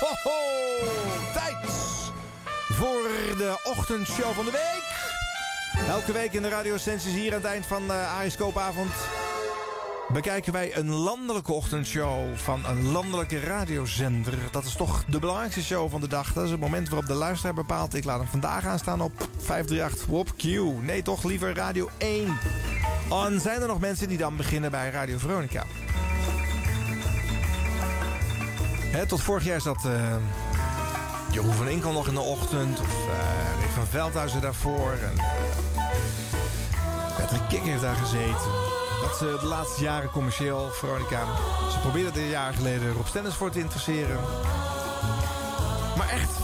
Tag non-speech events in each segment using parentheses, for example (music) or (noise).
ho, ho. Tijd voor de ochtendshow van de week. Elke week in de radiosensies hier aan het eind van uh, Ariscoopavond... bekijken wij een landelijke ochtendshow van een landelijke radiozender. Dat is toch de belangrijkste show van de dag. Dat is het moment waarop de luisteraar bepaalt... ik laat hem vandaag aanstaan op 538 Wop Q. Nee, toch liever Radio 1. En zijn er nog mensen die dan beginnen bij Radio Veronica? Tot vorig jaar zat uh, van Inkel nog in de ochtend. Of uh, Rick van Veldhuizen daarvoor. En, uh, Patrick heeft daar gezeten. Dat is de laatste jaren commercieel, Veronica. Ze probeerden er een jaar geleden Rob Stennis voor te interesseren. Maar echt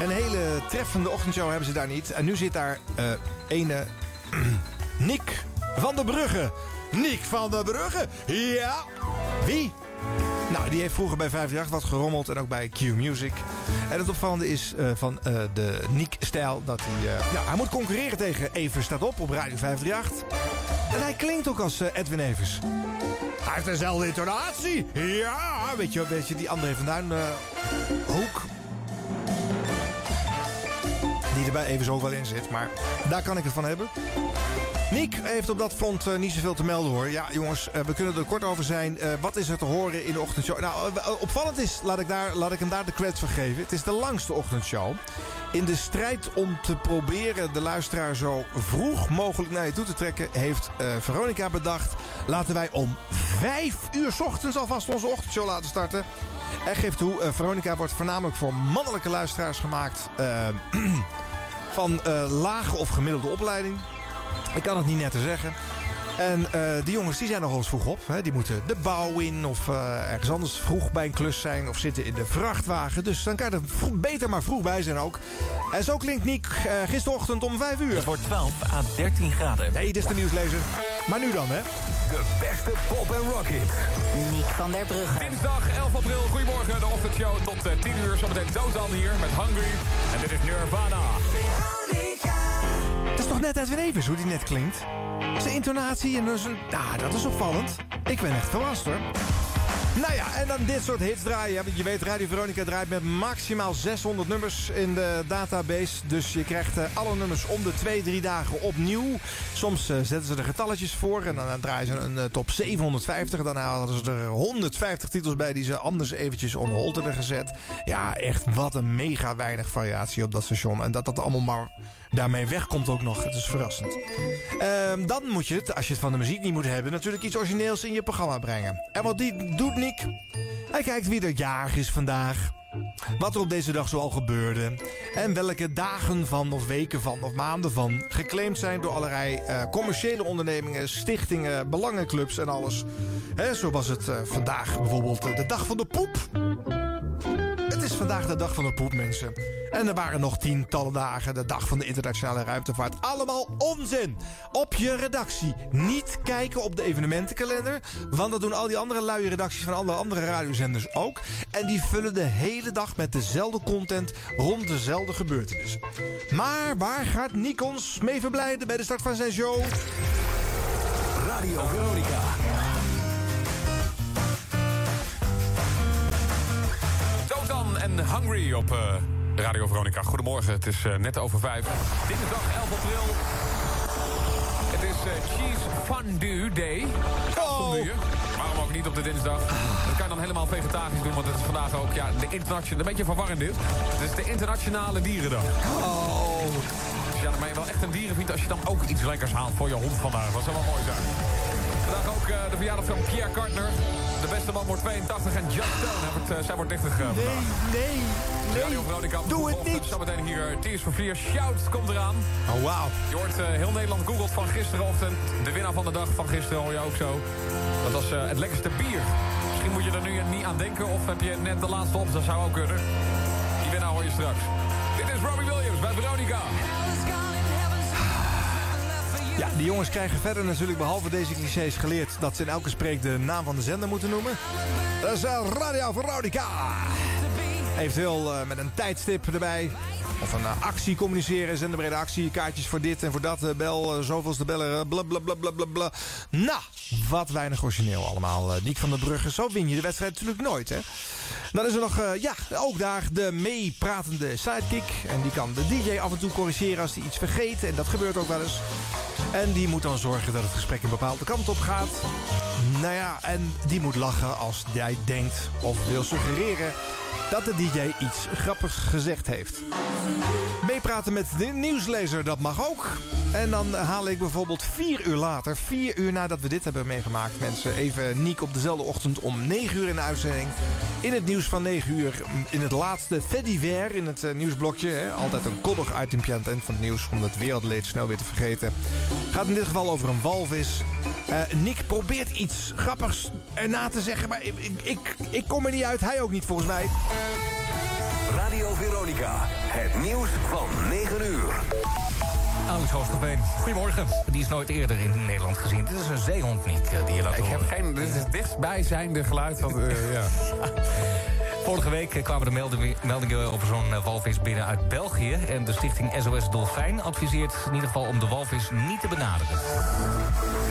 een hele treffende ochtendshow hebben ze daar niet. En nu zit daar ene (clears throat) Nick van der Brugge. Nick van der Brugge? Ja. Wie? Nou, die heeft vroeger bij 538 wat gerommeld en ook bij Q Music. En het opvallende is uh, van uh, de Nick-stijl dat hij... Uh, ja, hij moet concurreren tegen Evers staat op op Radio 538. En hij klinkt ook als Edwin Evers. Hij heeft dezelfde intonatie. Ja, weet je, weet je die André van Duin hoek. Die er bij Evers ook wel in zit, maar daar kan ik het van hebben. Nick heeft op dat front uh, niet zoveel te melden hoor. Ja jongens, uh, we kunnen er kort over zijn. Uh, wat is er te horen in de ochtendshow? Nou, opvallend is, laat ik, daar, laat ik hem daar de credits voor geven. Het is de langste ochtendshow. In de strijd om te proberen de luisteraar zo vroeg mogelijk naar je toe te trekken... heeft Veronica bedacht, laten wij om vijf uur ochtends alvast onze ochtendshow laten starten. En geeft toe, Veronica wordt voornamelijk voor mannelijke luisteraars gemaakt... (clears throat) van lage of gemiddelde opleiding... Ik kan het niet net te zeggen. En uh, die jongens die zijn nog eens vroeg op. Hè. Die moeten de bouw in of uh, ergens anders vroeg bij een klus zijn... of zitten in de vrachtwagen. Dus dan kan je er beter maar vroeg bij zijn ook. En zo klinkt Niek uh, gisterochtend om 5 uur. Het wordt 12 à 13 graden. Nee, dit is de nieuwslezer. Maar nu dan, hè. De beste pop en rock hit. Niek van der Brugge. Dinsdag 11 april. Goedemorgen, de ochtendshow tot 10 uur. Zometeen Dozan hier met Hungry. En dit is Nirvana. Toch net Edwin Evers, hoe die net klinkt? Zijn intonatie en zijn... Ah, dat is opvallend. Ik ben echt verrast, hoor. Nou ja, en dan dit soort hits draaien. Je weet, Radio Veronica draait met maximaal 600 nummers in de database. Dus je krijgt uh, alle nummers om de 2, 3 dagen opnieuw. Soms uh, zetten ze er getalletjes voor en dan, draaien ze een uh, top 750. Daarna hadden ze er 150 titels bij die ze anders eventjes on hold hebben gezet. Ja, echt wat een mega weinig variatie op dat station. En dat dat allemaal maar daarmee wegkomt ook nog. Het is verrassend. Uh, dan moet je het, als je het van de muziek niet moet hebben... natuurlijk iets origineels in je programma brengen. En wat die doet Hij kijkt wie er jarig is vandaag. Wat er op deze dag zoal gebeurde. En welke dagen van, of weken van, of maanden van... geclaimd zijn door allerlei uh, commerciële ondernemingen... stichtingen, belangenclubs en alles. Zo was het uh, vandaag bijvoorbeeld uh, de dag van de poep. Het is vandaag de dag van de poep, mensen. En er waren nog tientallen dagen, de dag van de internationale ruimtevaart. Allemaal onzin! Op je redactie. Niet kijken op de evenementenkalender. Want dat doen al die andere luie redacties van alle andere radiozenders ook. En die vullen de hele dag met dezelfde content rond dezelfde gebeurtenissen. Maar waar gaat Nick ons mee verblijden bij de start van zijn show? Radio Veronica. Totan en Hungry op uh, Radio Veronica. Goedemorgen, het is uh, net over vijf. Dinsdag 11 april. Het is uh, Cheese Fondue Day. Oh. Waarom ook niet op de dinsdag? Dat kan je dan helemaal vegetarisch doen, want het is vandaag ook ja, de internationale... Een beetje verwarrend dit. Het is de internationale dierendag. Oh. Ja, dan ben je wel echt een dierenvriend als je dan ook iets lekkers haalt voor je hond vandaag. Dat zou wel mooi zijn. Vandaag ook uh, de verjaardag van Pierre Cartner. De beste man wordt 82 en Just Stone, wordt, uh, zij wordt 30 uh, Nee, nee, nee. Radio Veronica. Doe het niet. Zometeen hier Tears for Fears. Shout komt eraan. Oh, wauw. Je hoort uh, heel Nederland googelt van gisterenochtend. De winnaar van de dag van gisteren hoor je ook zo. Dat was uh, het lekkerste bier. Misschien moet je er nu niet aan denken. Of heb je net de laatste op. Dat zou ook kunnen. Die winnaar hoor je straks. Robbie Williams bij Veronica. Ja, die jongens krijgen verder natuurlijk behalve deze clichés geleerd... dat ze in elke spreek de naam van de zender moeten noemen. Dat is uh, Radio Veronica. Eventueel uh, met een tijdstip erbij. Of een uh, actie communiceren, zenderbrede actie. Kaartjes voor dit en voor dat. Uh, bel, zoveelste bellen, bla bla bla bla. Nou, wat weinig origineel allemaal. Niek van der Brugge, zo win je de wedstrijd natuurlijk nooit, hè. Dan is er nog, eh, ja, ook daar de meepratende sidekick. En die kan de DJ af en toe corrigeren als hij iets vergeet. En dat gebeurt ook wel eens. En die moet dan zorgen dat het gesprek een bepaalde kant op gaat. Nou ja, en die moet lachen als jij denkt of wil suggereren dat de DJ iets grappigs gezegd heeft. Meepraten met de nieuwslezer, dat mag ook. En dan haal ik bijvoorbeeld vier uur later, vier uur nadat we dit hebben meegemaakt... mensen, even Niek op dezelfde ochtend om negen uur in de uitzending. In het nieuws van negen uur, in het laatste Fediver in het uh, nieuwsblokje. Hè, altijd een koddig itempje aan het eind van het nieuws... om het wereldleed snel weer te vergeten. Gaat in dit geval over een walvis. Uh, Nick probeert iets grappigs erna te zeggen, maar ik, ik, ik kom er niet uit. Hij ook niet, volgens mij. Veronica, het nieuws van 9 uur. Alex Hoogsteveen. Goedemorgen. Die is nooit eerder in Nederland gezien. Dit is een zeehond, Nick, die je laat Ik heb geen... Dit is het dichtstbijzijnde geluid van... eh, ja. (laughs) Vorige week kwamen de meldingen, over zo'n eh, walvis binnen uit België. En de stichting SOS Dolfijn adviseert in ieder geval om de walvis niet te benaderen.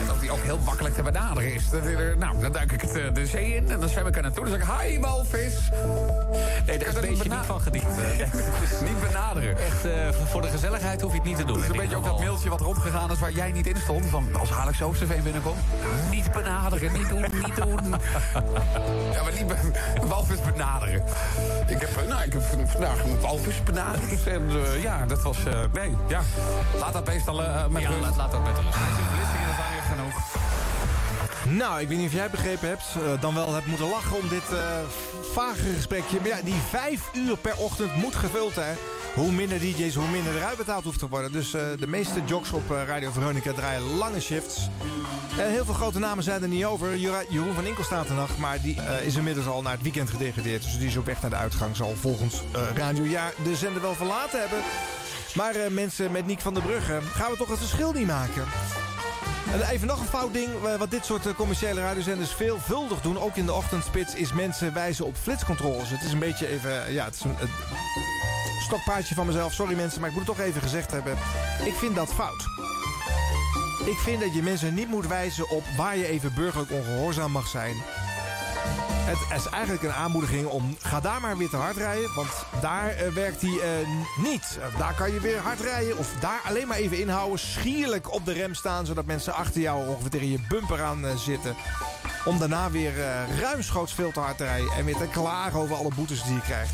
En dat die ook heel makkelijk te benaderen is. Nou, dan duik ik het, eh, de zee in en dan zwem ik er naartoe. Dan zeg ik, hi walvis. Nee, daar is een niet beetje niet van gediend. eh. (laughs) niet benaderen. Echt, voor de gezelligheid hoef je het niet te doen. Dat is een beetje ook dat mailtje wat rondgegaan is waar jij niet in stond. Van als Oosterveen binnenkomt. Niet benaderen, niet doen, niet doen. (laughs) Ja, maar niet walvis benaderen. Ik heb, nou, ik heb vandaag een benaderd. En eh, ja, dat was... eh, nee, ja. Laat dat beest dan eh, met Ja, rust. laat, laat dat met rust. Dat weer genoeg. Nou, ik weet niet of jij begrepen hebt. dan wel hebt moeten lachen om dit eh, vage gesprekje. Maar ja, die vijf uur per ochtend moet gevuld, hè. Hoe minder DJ's, hoe minder eruit betaald hoeft te worden. Dus eh, de meeste jocks op eh, Radio Veronica draaien lange shifts. En heel veel grote namen zijn er niet over. Jeroen van Inkel staat er nog, maar die eh, is inmiddels al naar het weekend gedegradeerd. Dus die is op weg naar de uitgang. Zal volgens eh Radio Jaar de zender wel verlaten hebben. Maar eh, mensen met Niek van der Brugge, gaan we toch het verschil niet maken? En even nog een fout ding, eh, wat dit soort eh, commerciële radiozenders veelvuldig doen, ook in de ochtendspits, is mensen wijzen op flitscontroles. Het is een beetje even, eh, ja, het is een stokpaardje van mezelf. Sorry mensen, maar ik moet het toch even gezegd hebben. Ik vind dat fout. Ik vind dat je mensen niet moet wijzen op waar je even burgerlijk ongehoorzaam mag zijn. Het is eigenlijk een aanmoediging om, ga daar maar weer te hard rijden, want daar eh, werkt hij eh, niet. Eh, daar kan je weer hard rijden of daar alleen maar even inhouden, schierlijk op de rem staan, zodat mensen achter jou ongeveer tegen je bumper aan zitten. Om daarna weer ruimschoots veel te hard te rijden en weer te klagen over alle boetes die je krijgt.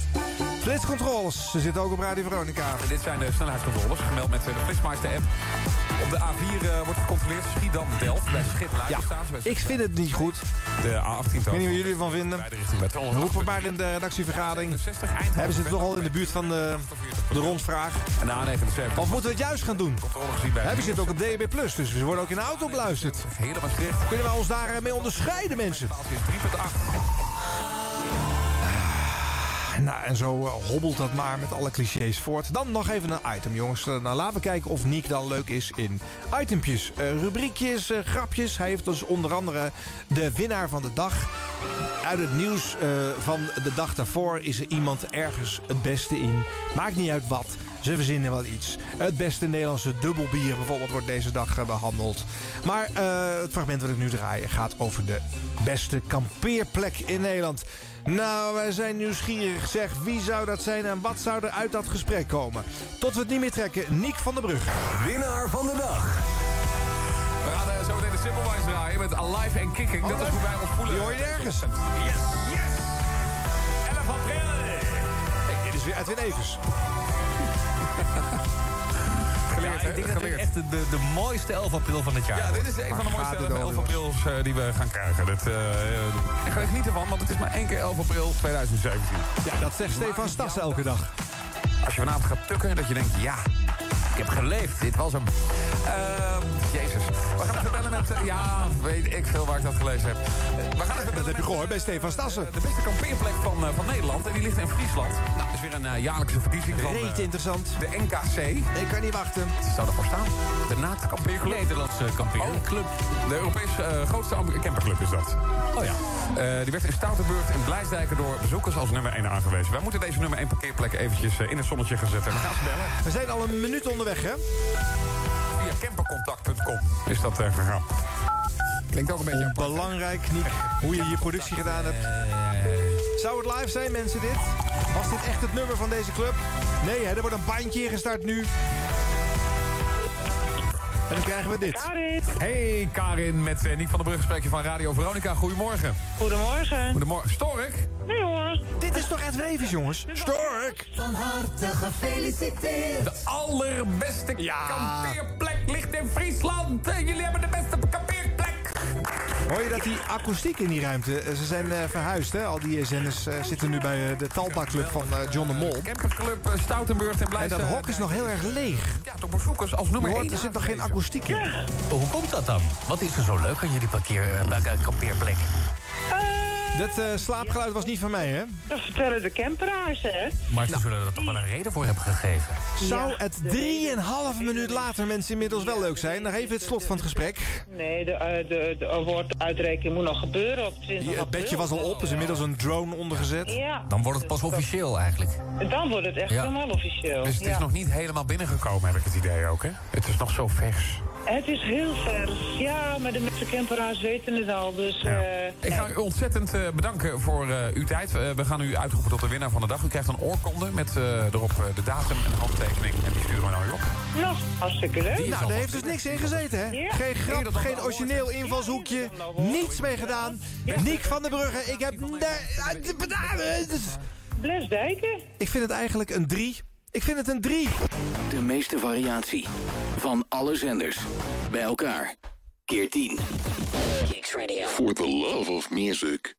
Flitscontroles, ze zitten ook op Radio Veronica. Dit zijn de snelheidscontroles, gemeld met eh, de Flitsmeister-app. Op de A4 eh, wordt gecontroleerd Schiedam-Delft bij Schiphol. Ja, ik vind het niet goed. De A18 Ik weet niet wat jullie ervan vinden. Roep voor maar in de redactievergadering. Hebben ze het toch al in de buurt van de, de rondvraag? En de A79. Of moeten we het juist gaan doen? Hebben ze het ook op DB+. Plus, dus ze worden ook in de auto beluisterd. Kunnen we ons daar mee onderscheiden, mensen? 3.8. Nou, en zo eh, hobbelt dat maar met alle clichés voort. Dan nog even een item, jongens. Eh, nou, laten we kijken of Nick dan leuk is in itempjes. Rubriekjes, grapjes. Hij heeft dus onder andere de winnaar van de dag. Uit het nieuws van de dag daarvoor is er iemand ergens het beste in. Maakt niet uit wat. Ze verzinnen wel iets. Het beste Nederlandse dubbelbier bijvoorbeeld wordt deze dag eh, behandeld. Maar eh, het fragment wat ik nu draai gaat over de beste kampeerplek in Nederland. Nou, wij zijn nieuwsgierig. Zeg, wie zou dat zijn en wat zou er uit dat gesprek komen? Tot we het niet meer trekken, Niek van der Brug. Winnaar van de dag. We gaan eh, zo meteen de Simple Wines draaien met Alive and Kicking. Dat is hoe wij ons voelen. Die hoor je ergens. Yes, yes. 11 april. Hey, dit is weer Edwin Evers. Geleerd, Ja, ik denk dat echt de, de, de mooiste 11 april van het jaar Ja, dit is een van de mooiste gaat het 11 over, aprils eh, die we gaan krijgen. Dat, eh, ik ga er niet ervan, want het is maar één keer 11 april 2017. Ja, dat zegt Stefan Stas elke dag. Als je vanavond gaat tukken, dat je denkt, ja, ik heb geleefd. Dit was hem. Ehm, Jezus. We gaan even bellen met... eh, ja, weet ik veel waar ik dat gelezen heb. We gaan even Dat heb je gehoord bij Stefan Stassen. de beste kampeerplek van, van Nederland. En die ligt in Friesland. Nou, weer een eh, jaarlijkse verkiezing van Reet eh, interessant. de NKC. Ik kan niet wachten. Wat zou ervoor staan? De. Nederlandse kampeerclub. De Europese eh, grootste am- camperclub is dat. Oh ja. Eh, die werd in Stoutenburg en Blijsdijken door bezoekers als nummer 1 aangewezen. Wij moeten deze nummer 1 parkeerplek eventjes in het zonnetje gaan zetten. We gaan ze bellen. We zijn al een minuut onderweg, hè? Via campercontact.com is dat eh, gegaan. Klinkt ook een beetje... Belangrijk, Niek, hoe je je productie gedaan hebt. Zou het live zijn, mensen, dit? Was dit echt het nummer van deze club? Nee, hè, er wordt een bandje gestart nu. En dan krijgen we dit. Karin, Hey Karin, met uh, Nick van der Brug, spreek je van Radio Veronica. Goedemorgen. goedemorgen. Goedemorgen. Stork? Nee hoor. Dit is toch Ed Wevers, jongens? Stork! De allerbeste Ja. kampeerplek ligt in Friesland. Eh, Jullie hebben de beste kampeerplek. Hoor je dat die akoestiek in die ruimte... eh, Ze zijn eh, verhuisd, hè? Al die zenders eh, zitten nu bij de Talpa-club van John de Mol. Camperclub Stoutenburg en En blijft... dat hok is nog heel erg leeg. Ja, toch bezoekers als nummer Je 1. hoort, er zit nog geen akoestiek in. Hoe komt dat dan? Wat is er zo leuk aan jullie parkeer, eh, kampeerplek? Dat eh, slaapgeluid was niet van mij, hè? dat vertellen de camperaars, hè? Maar ze zullen er toch wel een reden voor hebben gegeven. Zou Ja, het de- drieënhalve minuut later mensen inmiddels wel leuk zijn? Nog even het slot van het gesprek. Nee, de, eh, de, de awarduitreiking moet nog gebeuren op 20 Die- Het bedje was al op, er is inmiddels een drone ondergezet. Ja. Dan wordt het pas officieel eigenlijk. Dan wordt het echt Ja. helemaal officieel. Dus het is ja. nog niet helemaal binnengekomen, heb ik het idee ook, hè? Het is nog zo vers. Het is heel vers. Ja, maar de meeste camperaars weten het al. Dus, Ja. eh, Ik ga u ontzettend eh, bedanken voor eh, uw tijd. Eh, we gaan u uitroepen tot de winnaar van de dag. U krijgt een oorkonde met eh, erop de datum en de handtekening. En die sturen we naar u op. nou, hartstikke leuk. Die- Nou, daar heeft dus niks in gezeten, hè? Ja. Geen grap, geen origineel invalshoekje. Niets mee gedaan. Niek van der Brugge, ik heb... Nee, Bles Dijken. Ik vind het eigenlijk een 3. Ik vind het een 3. De meeste variatie van alle zenders. Bij elkaar. Keer 10. For the love of music.